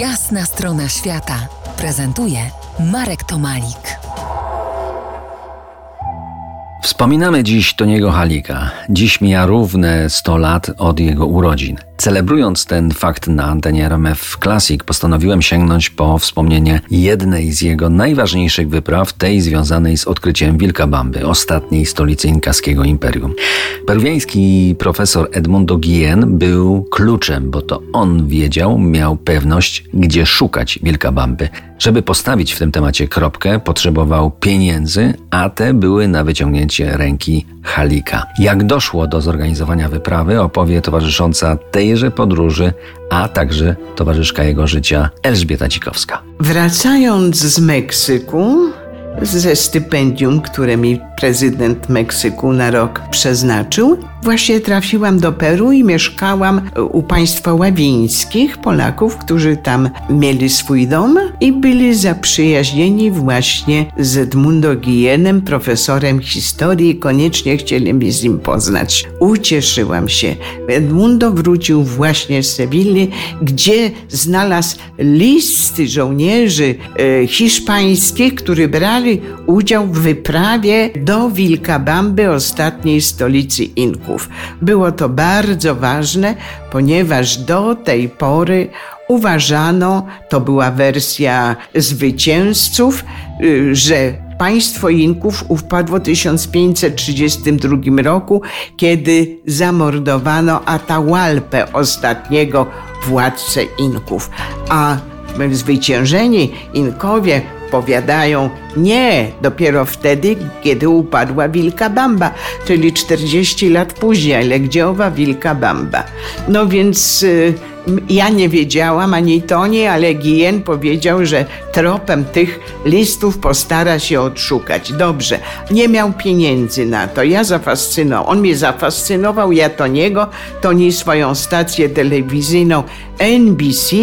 Jasna strona świata prezentuje Marek Tomalik. Wspominamy dziś Toniego Halika. Dziś mija równe 100 lat od jego urodzin. Celebrując ten fakt na antenie RMF Classic, postanowiłem sięgnąć po wspomnienie jednej z jego najważniejszych wypraw, tej związanej z odkryciem Wilkabamby, ostatniej stolicy inkaskiego imperium. Peruwiański profesor Edmundo Guillen był kluczem, bo to on wiedział, miał pewność, gdzie szukać Wilkabamby. Żeby postawić w tym temacie kropkę, potrzebował pieniędzy, a te były na wyciągnięcie ręki Halika. Jak doszło do zorganizowania wyprawy, opowie towarzysząca tejże podróży, a także towarzyszka jego życia Elżbieta Cikowska. Wracając z Meksyku, ze stypendium, które mi prezydent Meksyku na rok przeznaczył. Właśnie trafiłam do Peru i mieszkałam u państwa ławińskich, Polaków, którzy tam mieli swój dom i byli zaprzyjaźnieni właśnie z Edmundo Guillenem, profesorem historii. Koniecznie chcieli mnie z nim poznać. Ucieszyłam się. Edmundo wrócił właśnie z Sewilli, gdzie znalazł listy żołnierzy e, hiszpańskich, którzy brali udział w wyprawie do Wilkabamby, ostatniej stolicy Inków. Było to bardzo ważne, ponieważ do tej pory uważano, to była wersja zwycięzców, y, że państwo Inków upadło w 1532 roku, kiedy zamordowano Atahualpę, ostatniego władcę Inków. A zwyciężeni Inkowie powiadają nie, dopiero wtedy, kiedy upadła Wilka Bamba, czyli 40 lat później, ale gdzie owa Wilka Bamba? No więc y, ja nie wiedziałam ani Toni, ale Gien powiedział, że tropem tych listów postara się odszukać. Dobrze, nie miał pieniędzy na to. Ja zafascynował, on mnie zafascynował, ja Toniego, Toni swoją stację telewizyjną NBC.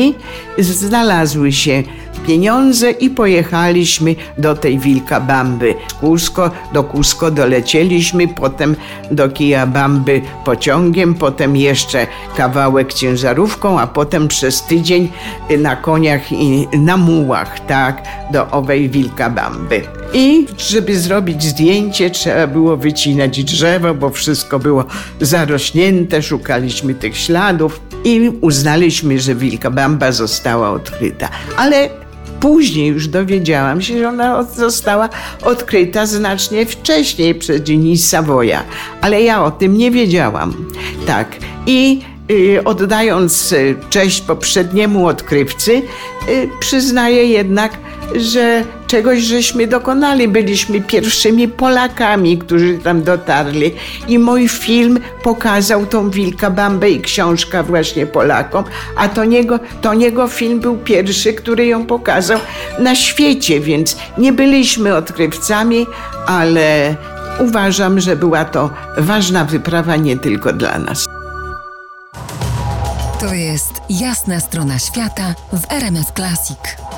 Znalazły się pieniądze i pojechaliśmy do tej Wilkabamby. Cusco, do Cusco dolecieliśmy, potem do Kijabamby pociągiem, potem jeszcze kawałek ciężarówką, a potem przez tydzień na koniach i na mułach, tak, do owej Wilkabamby. I żeby zrobić zdjęcie, trzeba było wycinać drzewo, bo wszystko było zarośnięte, szukaliśmy tych śladów i uznaliśmy, że Wilkabamba została odkryta. Ale Później już dowiedziałam się, że ona została odkryta znacznie wcześniej przez Denis Savoya, ale ja o tym nie wiedziałam. Tak. I y, oddając y, cześć poprzedniemu odkrywcy, y, przyznaję jednak, że czegoś żeśmy dokonali. Byliśmy pierwszymi Polakami, którzy tam dotarli i mój film pokazał tą Wilka Bambę i książka właśnie Polakom, a to niego, to niego film był pierwszy, który ją pokazał na świecie, więc nie byliśmy odkrywcami, ale uważam, że była to ważna wyprawa nie tylko dla nas. To jest jasna strona świata w RMS Classic.